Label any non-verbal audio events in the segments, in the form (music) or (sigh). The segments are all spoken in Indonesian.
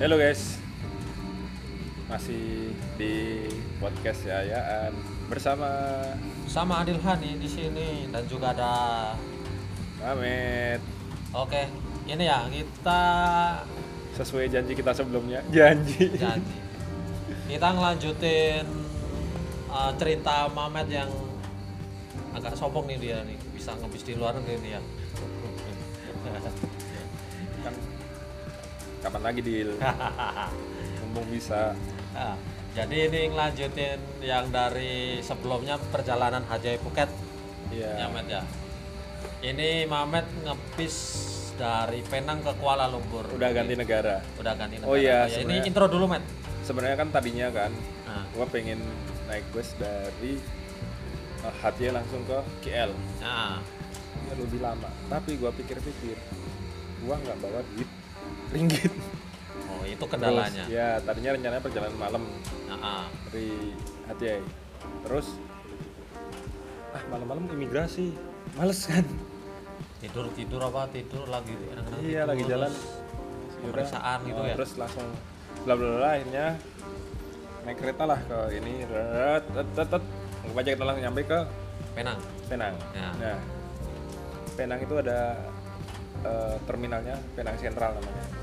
Halo guys, masih di podcast Yayaan bersama sama Adil Hani di sini dan juga ada Mamet. oke ini ya kita Sesuai janji kita sebelumnya, (laughs) janji. janji kita ngelanjutin uh, cerita Mamet yang agak sombong nih dia nih bisa ngebis di luar negeri nih ya (laughs) kapan lagi deal? (laughs) Mumpung bisa. Nah, jadi ini ngelanjutin yang dari sebelumnya perjalanan Haji Phuket Iya. ya Met ya ini Mamet ngepis dari Penang ke Kuala Lumpur Udah ganti negara. udah ganti Oh negara. iya, ya, ini intro dulu Met Sebenarnya kan tadinya kan, nah, gua pengen naik bus dari uh, Hatia langsung ke KL. nah Ya, lebih lama. Tapi gua pikir-pikir, gua nggak bawa duit ringgit. oh itu Terus, kendalanya ya tadinya rencananya perjalanan malam. Nah, ah. dari Hatiai terus ah malam-malam imigrasi. Males kan? Tidur tidur apa? Tidur lagi enak-enak iya tidur, lagi jalan. terus pemeriksaan gitu oh, ya? terus langsung bla bla bla akhirnya naik kereta lah ke ini. Ret tet tet tet Anggap aja kita langsung nyampe ke Penang. Penang. Ya. nah Penang itu ada eh, terminalnya Penang Sentral namanya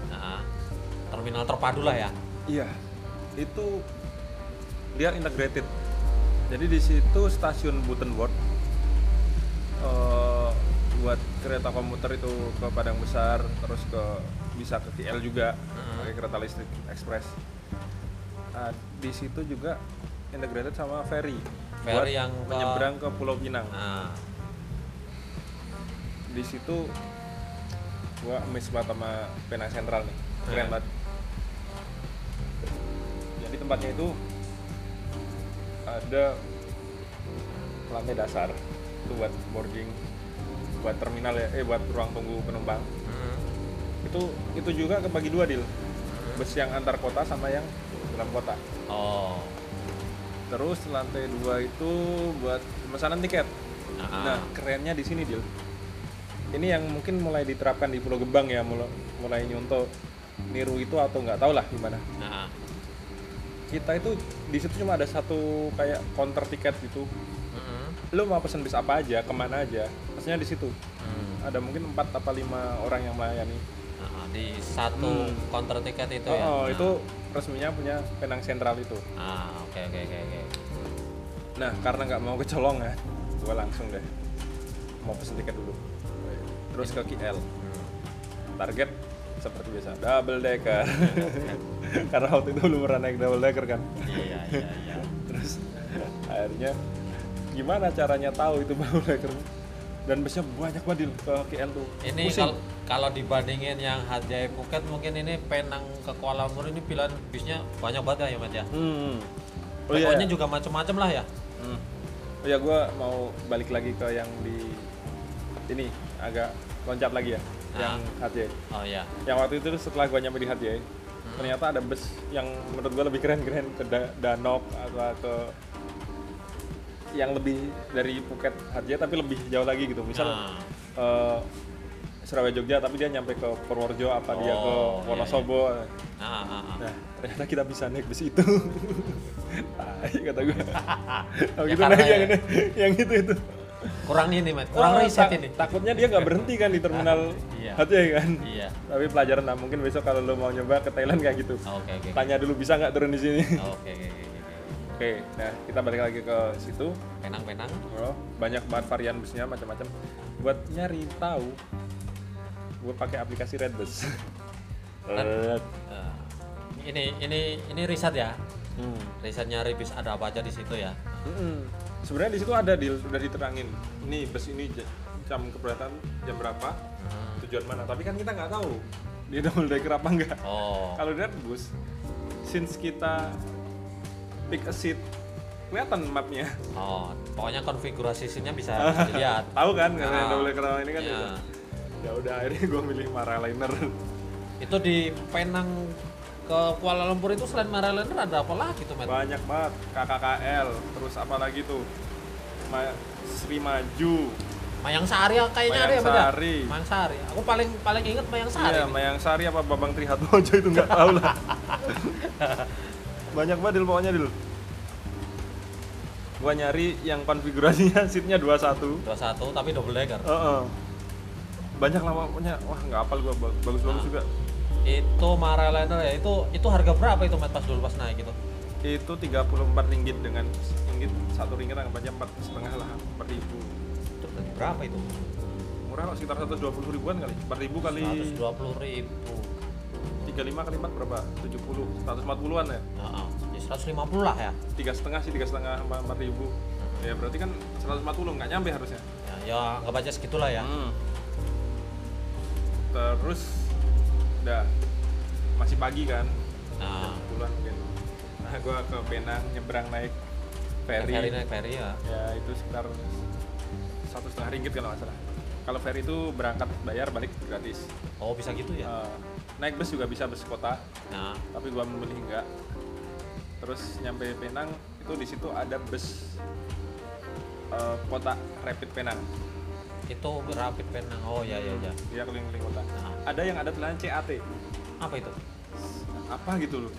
terminal terpadu lah ya Iya, itu dia integrated. Jadi di situ stasiun Butenwort eh, buat kereta komuter itu ke Padang Besar, terus ke bisa ke KL juga Hmm. pakai kereta listrik ekspres. Nah, di situ juga integrated sama ferry, Ferry buat yang ke- menyeberang ke Pulau Pinang. nah Di situ gua amazed banget sama Penang Sentral nih, keren Hmm. banget. Jadi tempatnya itu ada lantai dasar itu buat boarding, buat terminal ya, eh buat ruang tunggu penumpang. hmm. Itu itu juga kebagi dua deal, bus yang antar kota sama yang dalam kota. oh Terus lantai dua itu buat pemesanan tiket. nah, Nah, kerennya di sini, Dil. Ini yang mungkin mulai diterapkan di Pulau Gebang ya, mulai, mulai nyontoh niru itu atau nggak tahu lah gimana. nah, Kita itu di situ cuma ada satu kayak counter tiket gitu. hmm. Lo mau pesen bis apa aja, ke mana aja, pesennya di situ. Hmm. Ada mungkin 4 apa lima orang yang melayani. Nah, di satu Hmm. counter tiket itu oh, ya oh, Nah. itu resminya punya Penang Sentral itu. ah oke oke oke oke Nah, karena nggak mau kecolongan, gue langsung deh mau pesen tiket dulu. Terus ke KL. Hmm. target seperti biasa double decker. (laughs) Karena waktu itu belum pernah naik double decker kan. Iya iya iya terus akhirnya gimana caranya tahu itu double decker? Dan busnya banyak banget ke KL tuh. Ini kalau kalau dibandingin yang Hajai Phuket mungkin ini Penang ke Kuala Lumpur ini pilihan bisnya banyak banget ya Mat ya? Hmm. oh iya. Pokoknya juga macam-macam lah ya? Hmm. oh ya gue mau balik lagi ke yang di ini agak loncat lagi ya. Yang HJ oh iya. Yang waktu itu setelah gue nyampe di HJ ternyata ada bus yang menurut gue lebih keren-keren ke Da- Danok atau ke yang lebih dari Phuket HJ tapi lebih jauh lagi gitu. Misal Nah. eh, Surabaya Jogja tapi dia nyampe ke Purworejo apa dia ke Oh, iya, Wonosobo. Nah, ah, ah. nah ternyata kita bisa naik bus itu. (laughs) Kata gue oh, (laughs) Ya, gitu naik ya- yang itu itu kurang ini Mat kurang Oh, riset ini. takutnya dia nggak berhenti kan di terminal Iya. HJ kan? Iya. Tapi pelajaran lah mungkin besok kalau lo mau nyoba ke Thailand kayak gitu. Oh, oke oke oke. tanya dulu bisa nggak turun di sini? Oh, oke oke oke oke. oke. Nah kita balik lagi ke situ. Penang Penang bro banyak banget varian busnya macam-macam. Buat nyari tahu gue pakai aplikasi Redbus. (laughs) Red. Eh, ini ini ini riset ya? Hmm. risetnya Ribis ada apa aja di situ ya? Mm-mm. Sebenarnya di situ ada deal udah diterangin. Ini bus ini jam keberatan jam berapa? Hmm. tujuan mana? Tapi kan kita nggak tahu dia double decker apa enggak oh. Kalau di Redbus since kita pick a seat kelihatan mapnya. Oh pokoknya konfigurasi scene-nya bisa (laughs) dilihat. Tahu kan karena Ah. double decker ini kan Iya. ya udah akhirnya gue milih Maraliner itu di Penang ke Kuala Lumpur itu selain Maraliner ada apa lagi tuh Matt? banyak banget KKKL terus apa lagi tuh Ma Sri Maju Mayang Sari kayaknya ada ya Mas ya? Mayangsari. Mayang Sari. Aku paling paling inget Mayang Sari. Iya, Mayang Sari apa Babang Trihatmojo itu nggak tahu lah. (laughs) Banyak banget Dil pokoknya Dil. Gua nyari yang konfigurasinya (laughs) seatnya 21. 21 tapi double decker. Heeh. Banyak lah pokoknya. Wah, nggak hafal gua Ba- bagus-bagus Nah. juga. Itu Mareliner ya. Itu itu harga berapa itu Matt pas dulu pas naik gitu? Itu 34 ringgit dengan ringgit satu ringgit anggap aja empat setengah lah, empat ribu. Itu berapa itu? Murah kok sekitar 120 ribuan kali. 4 ribu kali 120 ribu. 35 kali 4 berapa? 70, 140-an ya? Heeh. Ya 150 lah ya. Tiga setengah sih, tiga setengah sama 4 ribu. Ya berarti kan 140 nggak nyampe harusnya. Ya, ya anggap aja segitulah ya. Hmm. Terus udah masih pagi kan, Nah, bulan mungkin. Nah, gua ke Penang nyebrang naik ferry. ferry naik ferry ya. Ya itu sekitar satu setengah ringgit kalau nggak salah. Kalau ferry itu berangkat bayar balik gratis. Oh, bisa gitu ya. Eh, naik bus juga bisa bus kota, Nah, tapi gua memilih enggak. Terus nyampe Penang itu di situ ada bus eh, kota Rapid Penang. Itu rapid penang. Oh ya ya ya. Dia keliling-keliling kota. Nah, Ada yang ada tulisan CAT. apa itu? Apa gitu loh.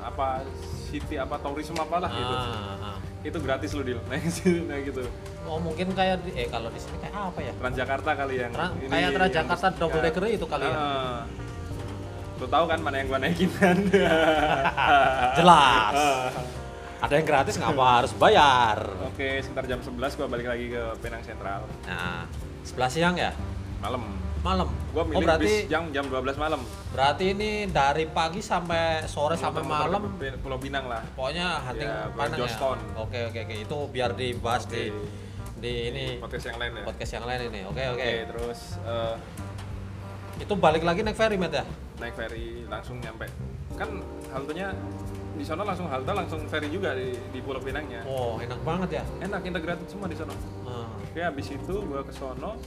Apa city apa tourism apalah gitu. Ah, ah. Itu gratis loh deal. (laughs) Naik sini naik gitu. Oh mungkin kayak di, eh kalau di sini kayak apa ya? Transjakarta kali yang Tra- ini kayak yang Transjakarta bus- double ya. decker itu kali ya? Lo tahu kan mana yang gua naikin kan? (laughs) Jelas. (laughs) Ada yang gratis ngapa harus bayar? Oke, sekitar jam 11 gua balik lagi ke Penang Sentral. Nah, sebelah siang ya? Malam. Malam. Gua oh milih berarti bis jam jam 12 malam. berarti ini dari pagi sampai sore sampai Muter-muter malam Pulau Binang lah. pokoknya hunting Ya, panang ya. Jostown. Oke oke oke itu biar dibahas Oke. di di ini Podcast yang lain ya. podcast yang lain ini. Oke oke. Oke, terus eh, Itu balik lagi naik ferry Matt ya? naik ferry langsung nyampe. Kan haltenya di sana langsung halte langsung ferry juga di, di Pulau Pinangnya. Oh enak banget ya. Enak integrated semua di sana. Ah, Oke, habis itu gua ke sono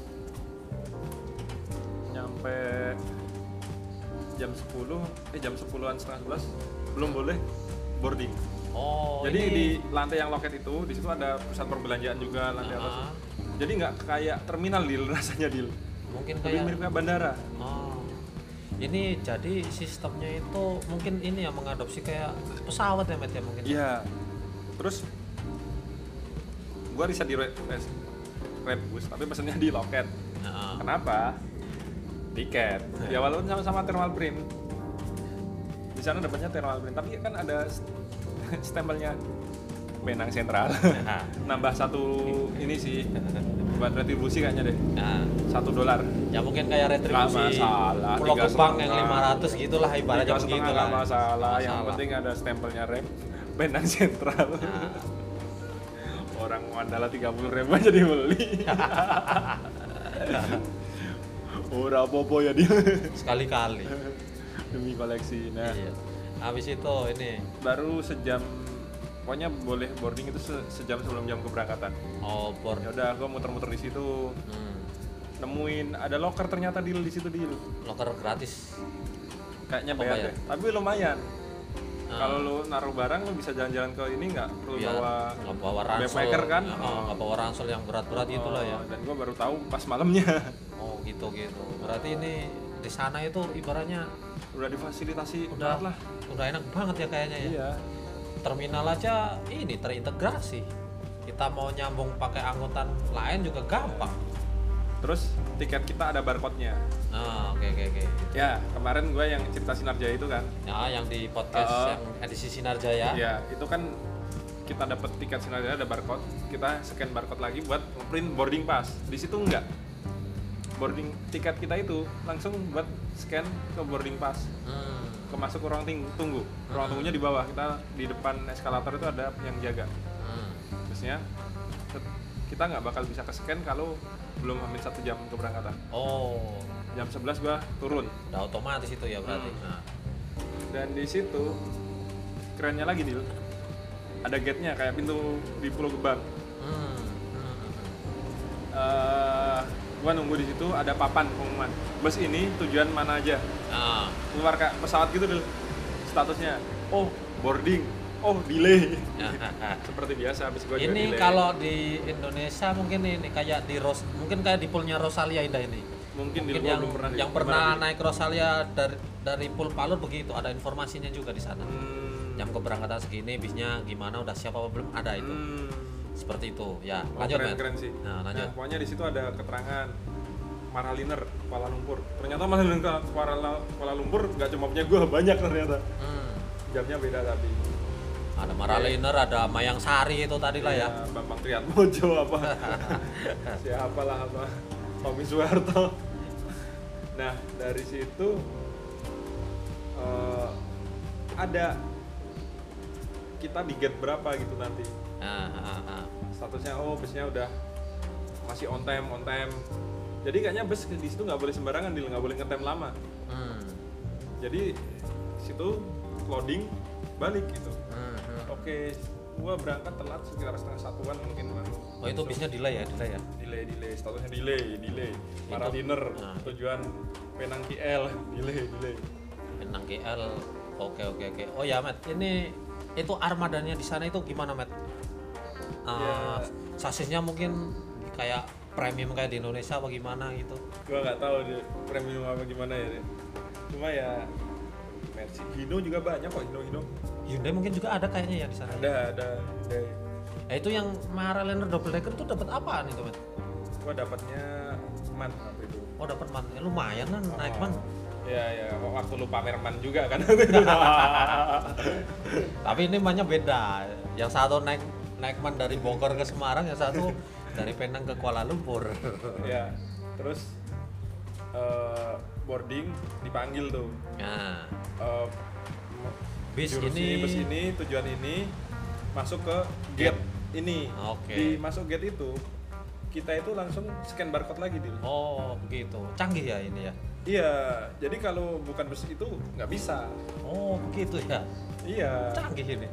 nyampe jam 10 eh jam 10-an setengah 11 belum boleh boarding. Oh Jadi ini di lantai yang loket itu di situ ada pusat perbelanjaan juga lantai atas. Ah, Jadi nggak kayak terminal deal (laughs) rasanya deal. mungkin Lebih kayak mirip kayak bandara. Oh. Ini jadi sistemnya itu mungkin ini ya mengadopsi kayak pesawat ya Matt ya mungkin. Iya. Terus gua riset di Red, Red Bus, tapi pesennya di loket. Nah, Kenapa? Tiket. Ya walaupun sama-sama thermal print. Di sana dapatnya thermal print, tapi kan ada st- (laughs) stempelnya Penang Sentral. nah, (laughs) Nambah satu ini sih buat retribusi kayaknya deh. nah, Satu dolar. ya mungkin kayak retribusi Nggak masalah, Pulau Gebang yang setengah. 500 gitulah ibaratnya begitu lah. nggak masalah. Yang Masalah. penting ada stempelnya rem Penang Sentral. Nah, Orang Mandala 30 ribu aja dibeli. (laughs) Ora apa-apa ya dia sekali-kali. (laughs) demi koleksi. Nah, Iya. Habis itu ini baru sejam pokoknya boleh boarding itu se- sejam sebelum jam keberangkatan. oh board. Ya udah gua muter-muter di situ Hmm, nemuin ada locker ternyata deal di situ deal. locker gratis. Kayaknya Oh, bayar bayar. deh. Tapi lumayan. Ah. Kalau lu naruh barang lu bisa jalan-jalan ke ini nggak perlu Biar bawa nggak bawa ransel backpacker kan? Oh, nggak bawa ransel yang berat-berat Oh, itulah ya. Dan gua baru tahu pas malamnya (laughs) Oh gitu gitu. Berarti ini di sana itu ibaratnya udah difasilitasi udah lah. udah enak banget ya kayaknya ya. Iya. Terminal aja ini terintegrasi. Kita mau nyambung pakai angkutan lain juga gampang. Terus tiket kita ada barcode-nya. Nah, oke oke oke. Ya, kemarin gue yang cerita Sinarjaya itu kan. Ya, yang di podcast Uh-uh. yang edisi Sinarjaya. Ya, itu kan kita dapat tiket Sinarjaya ada barcode, kita scan barcode lagi buat print boarding pass. Di situ enggak. Boarding tiket kita itu langsung buat scan ke boarding pass, Hmm. Ke masuk ke ruang tunggu. Ruang tunggunya di bawah. Kita di depan eskalator itu ada yang jaga. hmm. Terusnya set- kita nggak bakal bisa ke scan kalau belum hamil satu jam keberangkatan. Oh, Jam 11 gua turun. udah otomatis itu ya berarti. Hmm. Nah. dan di situ kerennya lagi Dil ada gate-nya kayak pintu di Pulau Gebang Hmm. hmm. Eh, gua nunggu di situ ada papan pengumuman bus ini tujuan mana aja Nah, keluar kayak pesawat gitu Dil statusnya oh boarding. Oh delay. Ya, seperti biasa habis gue ini kalau di Indonesia mungkin ini kayak di Ros mungkin kayak di poolnya Rosalia Indah ini. Mungkin, mungkin gua yang belum pernah yang di- pernah di- naik Rosalia dari dari pool Palur begitu ada informasinya juga di sana. Hmm, jam keberangkatan segini bisnya gimana udah siap apa belum? Ada itu. Hmm. seperti itu ya Oh, lanjut keren, Matt. keren sih. nah lanjut. Nah, pokoknya di situ ada keterangan Maraliner Kuala Lumpur. Ternyata Maraliner Kuala, Kuala Lumpur nggak cuma punya gue banyak ternyata. Hmm. Jamnya beda tapi. ada Maraliner ada Mayang Sari itu tadi lah ya Iya, Bambang Triatmojo apa. (laughs) Siapa lah apa. Tommy Soeharto. Nah dari situ eh, ada kita di gate berapa gitu nanti. nah, ah, ah. statusnya oh busnya udah masih on time on time jadi kayaknya bus di situ nggak boleh sembarangan deal nggak boleh ngetem lama. Hmm. jadi situ loading balik gitu. Hmm, hmm. oke gua berangkat telat sekitar setengah satuan mungkin bang. Oh itu bisnya delay ya? Delay ya? Delay delay. Statusnya delay delay. Para dinner nah. tujuan Penang KL delay delay. Penang KL oke oke oke. Oh ya Matt. Ini itu armadanya di sana itu gimana Matt? Uh, Ya. sasisnya mungkin kayak premium kayak di Indonesia apa gimana gitu? Gua nggak tahu deh premium apa gimana ya deh. cuma ya Mercy Hino juga banyak kok Hino Hino. Hyundai mungkin juga ada kayaknya ya di sana. Ada ada ada Eh, itu yang Maraliner double decker itu dapat apaan itu Matt gua dapatnya man apa itu. Oh dapat man. Ya, lumayan kan naik man. Ya ya waktu lu pamer man juga kan. (laughs) (laughs) Tapi ini mannya beda. Yang satu naik naik man dari Bogor ke Semarang yang satu dari Penang ke Kuala Lumpur. (laughs) Ya terus eh, boarding dipanggil tuh. Nah. Eh, bis ini bus ini tujuan ini masuk ke gate ini. Oke. di masuk gate itu kita itu langsung scan barcode lagi dil. Oh begitu. Canggih ya ini ya? Iya jadi kalau bukan bus itu nggak bisa. Oh begitu ya? Iya. Canggih ini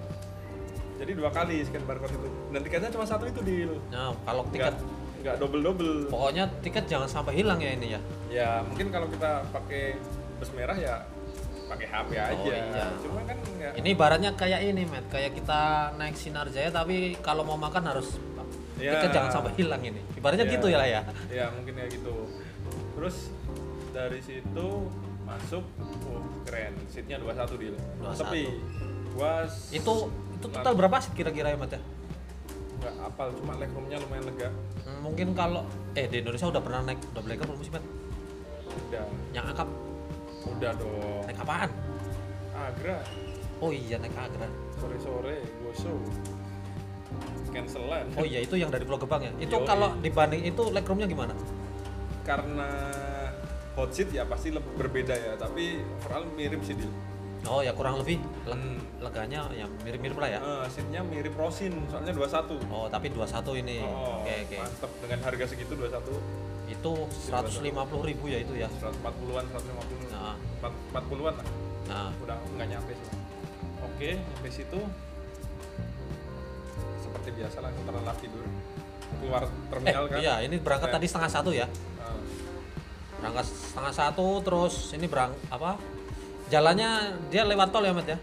jadi dua kali scan barcode itu. Dan tiketnya cuma satu itu deal nah kalau nggak tiket nggak double double pokoknya tiket jangan sampai hilang ya ini ya. Ya mungkin kalau kita pakai bus merah ya pakai HP aja Oh, iya. cuma kan ini ibaratnya kayak ini Matt kayak kita naik Sinar Jaya tapi kalau mau makan harus Ya. tiket jangan sampai hilang ini. Ibaratnya Ya. gitu ya lah ya. Ya mungkin kayak gitu. Terus dari situ masuk oh keren. Seatnya 21 deal 21. sepi. Gua s- itu itu total berapa sih kira-kira ya Matt ya? Nggak apal cuma legroomnya lumayan lega. Hmm, mungkin kalau eh di Indonesia udah pernah naik double decker belum sih Matt udah. Yang akap udah dong. Naik apaan? Agra. Oh iya naik Agra. Sore sore goso cancelan. Oh iya itu yang dari Pulau Gebang ya? Itu Yoi. kalau dibanding itu legroomnya gimana? Karena hot seat ya pasti lebih berbeda ya tapi overall mirip sih deal oh ya kurang lebih le- Hmm. leganya ya mirip-mirip lah ya. Eh, seatnya mirip Rosin soalnya 21 oh tapi 21 ini. Oh, oke oke. mantep. Dengan harga segitu 21 itu 150 ribu ya itu ya? 140-an 150 nah, 40-an lah. Nah. Udah nggak nyampe sih. Oke nyampe situ seperti biasa langsung terlelap tidur. Keluar eh terminal kan? iya ini berangkat Eh, tadi setengah satu ya? Eh, berangkat setengah satu terus ini berang apa jalannya dia lewat tol ya Mat ya?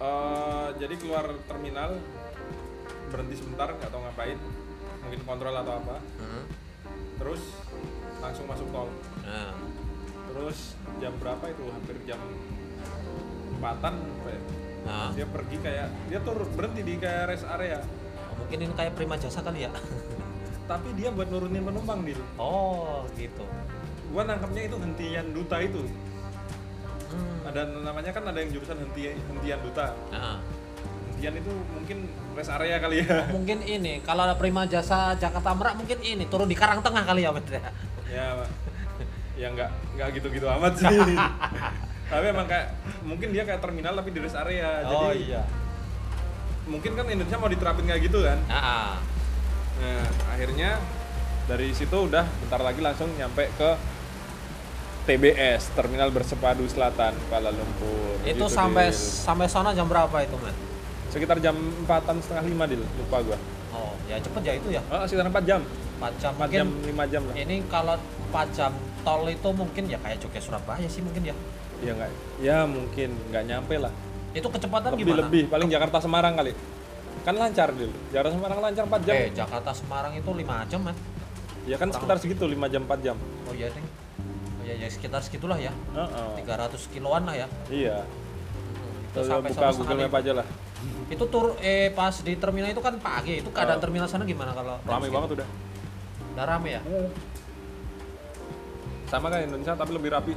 Eh, jadi keluar terminal berhenti sebentar nggak tahu ngapain mungkin kontrol atau apa. Hmm. terus langsung masuk tol. Nah. Terus jam berapa itu? Hampir jam empatan ya? nah. Dia pergi kayak dia tuh berhenti di kayak rest area. Oh, mungkin ini kayak prima jasa kali ya? (laughs) Tapi dia buat nurunin penumpang di oh gitu. Gua nangkepnya itu hentian duta itu Hmm. ada namanya kan ada yang jurusan henti hentian duta nah hentian itu mungkin rest area kali ya. Mungkin ini kalau ada prima jasa Jakarta Merak mungkin ini turun di Karang Tengah kali ya Mat ya? Ya ya nggak nggak gitu-gitu amat sih. (laughs) Tapi emang kayak mungkin dia kayak terminal tapi di rest area. Oh jadi iya. mungkin kan Indonesia mau diterapin kayak gitu kan? Nah nah akhirnya dari situ udah bentar lagi langsung nyampe ke TBS Terminal Bersepadu Selatan Kuala Lumpur. Itu Gitu, sampai Dil. sampai sana jam berapa itu Mat? Sekitar jam empatan setengah lima dil. Lupa gua. Oh ya cepet ya itu ya? Oh, sekitar 4 jam. 4 jam. 4 mungkin jam 5 jam lah. ini kalau 4 jam tol itu mungkin ya kayak Jogja Surabaya sih mungkin ya? Ya nggak ya mungkin nggak nyampe lah. Itu kecepatan lebih gimana? lebih. Paling Jakarta Semarang kali. Kan lancar dulu Jakarta Semarang lancar 4 jam. Eh, Jakarta Semarang itu 5 jam, Man. ya kan sekitar segitu 5 jam 4 jam. Oh iya, Ding. Iya, ya sekitar segitulah ya. Heeh. 300 kiloan lah ya. iya Itu Coba sampai buka Google Map aja lah Itu tur eh pas di terminal itu kan pagi. Itu keadaan Oh. terminal sana gimana kalau rame banget udah Udah rame ya? sama kan Indonesia tapi lebih rapi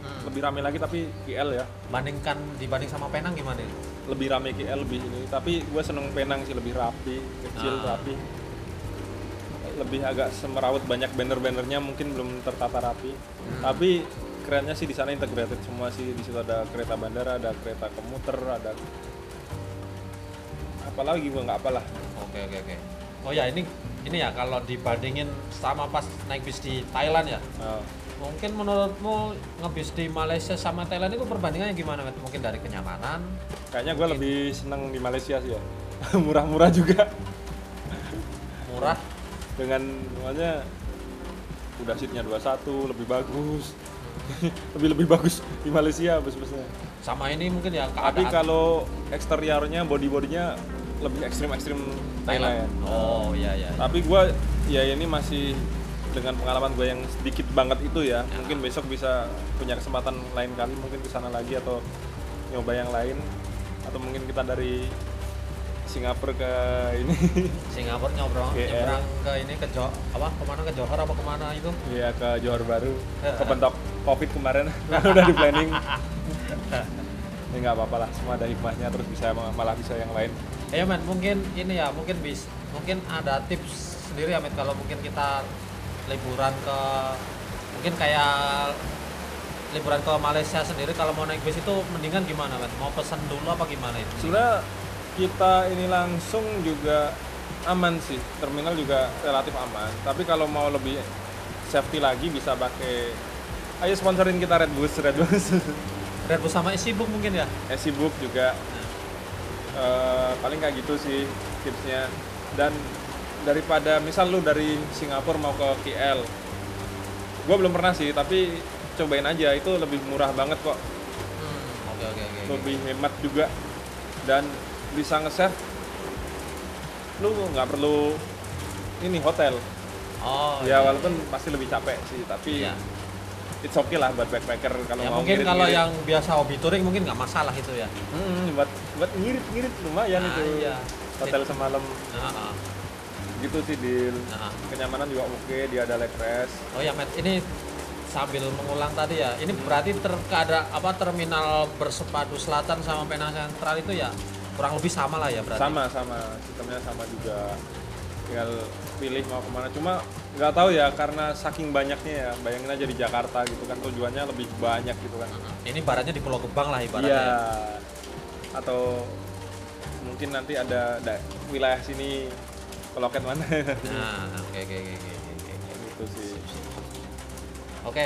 Hmm. lebih rame lagi tapi KL ya Bandingkan dibanding sama Penang gimana? lebih rame KL lebih ini tapi gue seneng Penang sih lebih rapi kecil Ah. rapi lebih agak semerawut banyak banner-bannernya mungkin belum tertata rapi Hmm. tapi kerennya sih di sana integrated semua sih di situ ada kereta bandara ada kereta komuter ada apalagi gue nggak apalah Oke oke oke. Oh ya ini ini ya kalau dibandingin sama pas naik bis di Thailand ya. Nah, Mungkin menurutmu ngebis di Malaysia sama Thailand itu perbandingannya gimana? Mungkin dari kenyamanan. kayaknya gue lebih seneng di Malaysia sih ya (laughs) murah-murah juga murah dengan namanya udah seatnya 21 lebih bagus. (laughs) Lebih lebih bagus di Malaysia bus-busnya sama ini mungkin ya tapi keadaan kalau eksteriornya body bodinya lebih ekstrim ekstrim Thailand. Oh iya iya tapi gue ya ini masih dengan pengalaman gue yang sedikit banget itu ya. Mungkin besok bisa punya kesempatan lain kali mungkin ke sana lagi atau nyoba yang lain. Atau mungkin kita dari Singapura ke ini. (laughs) Singapura nyobrol KL. nyebrang ke ini ke Jo apa ke mana ke Johor apa ke mana itu? Ya ke Johor Baru. Eh, kebentok covid kemarin. (laughs) Udah di planning. (laughs) Ini nggak apa-apa lah semua ada hikmahnya terus bisa malah bisa yang lain. Ya men mungkin ini ya mungkin bis mungkin ada tips sendiri ya kalau mungkin kita liburan ke mungkin kayak liburan ke Malaysia sendiri kalau mau naik bis itu mendingan gimana Met mau pesan dulu apa gimana itu sebenarnya kita ini langsung juga aman sih. Terminal juga relatif aman. Tapi kalau mau lebih safety lagi bisa pakai ayo sponsorin kita Red Bus Red Bus (laughs) Red Bull sama Book mungkin ya? Book juga. Eh, paling kayak gitu sih tipsnya. Dan daripada misal lu dari Singapura mau ke KL gue belum pernah sih tapi cobain aja. Itu lebih murah banget kok. Hmm, oke oke oke. lebih hemat juga. Dan bisa nge-save lu nggak perlu ini hotel. Oh ya iya. walaupun pasti lebih capek sih tapi Iya. it's okay lah buat backpacker kalau ya mau mungkin kalau yang biasa hobi touring mungkin nggak masalah itu ya. Hmm, buat buat ngirit-ngirit lumayan Ah, itu. iya. hotel semalam. Nah, ah, gitu sih deal nah. kenyamanan juga oke dia ada leg rest. Oh ya Matt. Ini sambil mengulang tadi ya ini berarti ter ada apa terminal bersepadu selatan sama Penang Sentral itu ya kurang lebih sama lah ya berarti. Sama sama. Sistemnya sama juga. Tinggal pilih mau ke mana. Cuma nggak tahu ya karena saking banyaknya ya. Bayangin aja di Jakarta gitu kan tujuannya lebih banyak gitu kan. Ini baratnya di Pulau Gebang lah ibaratnya. Ya. atau mungkin nanti ada, da- wilayah sini keloket mana. Nah (laughs) oke oke oke oke oke, oke. gitu sih. Oke.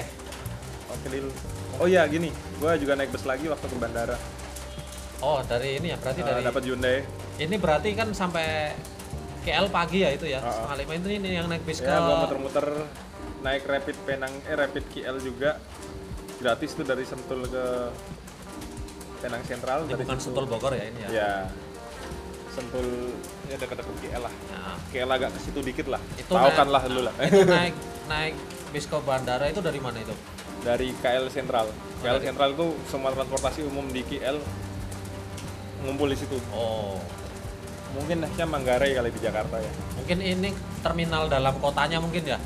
Oke deal oh iya gini. Gua juga naik bus lagi waktu ke bandara oh dari ini ya berarti Eh, dari dapat Hyundai. Ini berarti kan sampai KL pagi ya itu ya? Ah, ah. setengah lima itu ini yang naik bis ke ya gua muter-muter naik rapid Penang eh rapid KL juga. Gratis tuh dari Sentul ke Penang Sentral. Ini bukan. Sentul Bogor ya ini ya, ya. Sentul ya dekat-dekat KL lah. Nah, KL agak ke situ dikit lah. Itu tahu naik- kan lah dulu lah. itu (laughs) naik naik bis ke bandara itu dari mana itu? Dari KL Sentral. KL dari- Sentral itu semua transportasi umum di KL ngumpul di situ oh mungkin nextnya Manggarai kali di Jakarta ya mungkin ini terminal dalam kotanya mungkin ya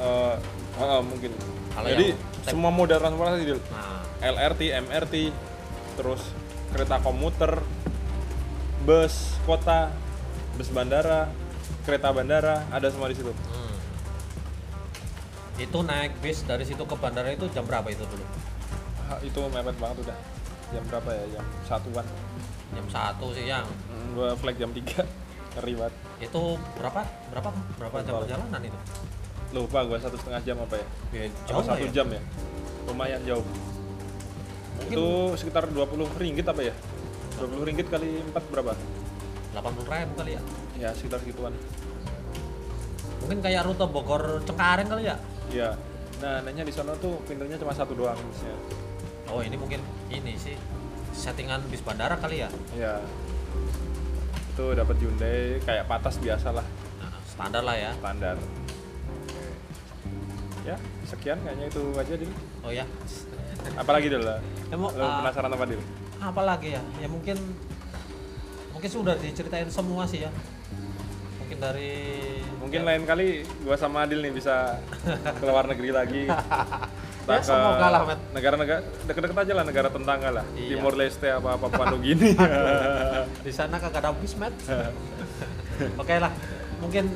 Eh, eh, mungkin Kalau jadi yang- semua moda transportasi Dil. nah LRT, MRT, terus kereta komuter, bus kota, bus bandara, kereta bandara, ada semua di situ. hmm. itu naik bis dari situ ke bandara itu jam berapa itu dulu itu mepet banget udah. Jam berapa ya? Jam satuan. jam satu siang Hmm, gua flight jam 3 (laughs) Ngeri banget. itu berapa berapa berapa jam perjalanan itu Lupa gua satu setengah jam apa ya? ya, jauh satu ya jam ya? Lumayan jauh. Mungkin- Itu sekitar 20 ringgit apa ya? 20 ringgit kali 4 berapa? 80 ribu kali ya Ya sekitar segituan. mungkin kayak rute Bogor Cengkareng kali ya Iya. Nah, nanya di sana tuh pintunya cuma satu doang bisnya. Oh ini mungkin ini sih settingan bis bandara kali ya? Ya itu dapat Hyundai kayak patas biasa lah nah, standar lah ya. Standar. Ya sekian kayaknya itu aja Dil. Oh ya. Apalagi Dil? Lah Ya, mau, lo ah, penasaran apa Dil? apa lagi ya? Ya mungkin mungkin sudah diceritain semua sih ya. Mungkin dari mungkin lain kali gua sama Adil nih bisa ke luar negeri lagi (laughs) Ya, semoga lah, Matt. negara-negara deket-deket aja lah negara tetangga lah Iya. Timor Leste apa Papua (laughs) Nugini di sana kagak ada bis Matt. (laughs) oke lah mungkin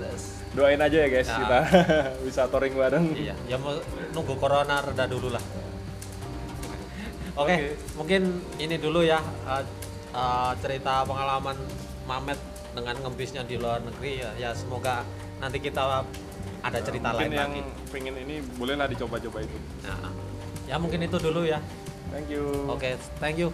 doain aja ya guys Ya. kita (laughs) bisa touring bareng iya ya mau nunggu corona reda dulu lah oke mungkin ini dulu ya uh, uh, cerita pengalaman Mamet dengan ngebisnya di luar negeri ya, ya semoga nanti kita ada cerita mungkin lain yang lagi. pengen ini bolehlah dicoba-coba itu. Nah, ya mungkin itu dulu ya. Thank you. Oke thank you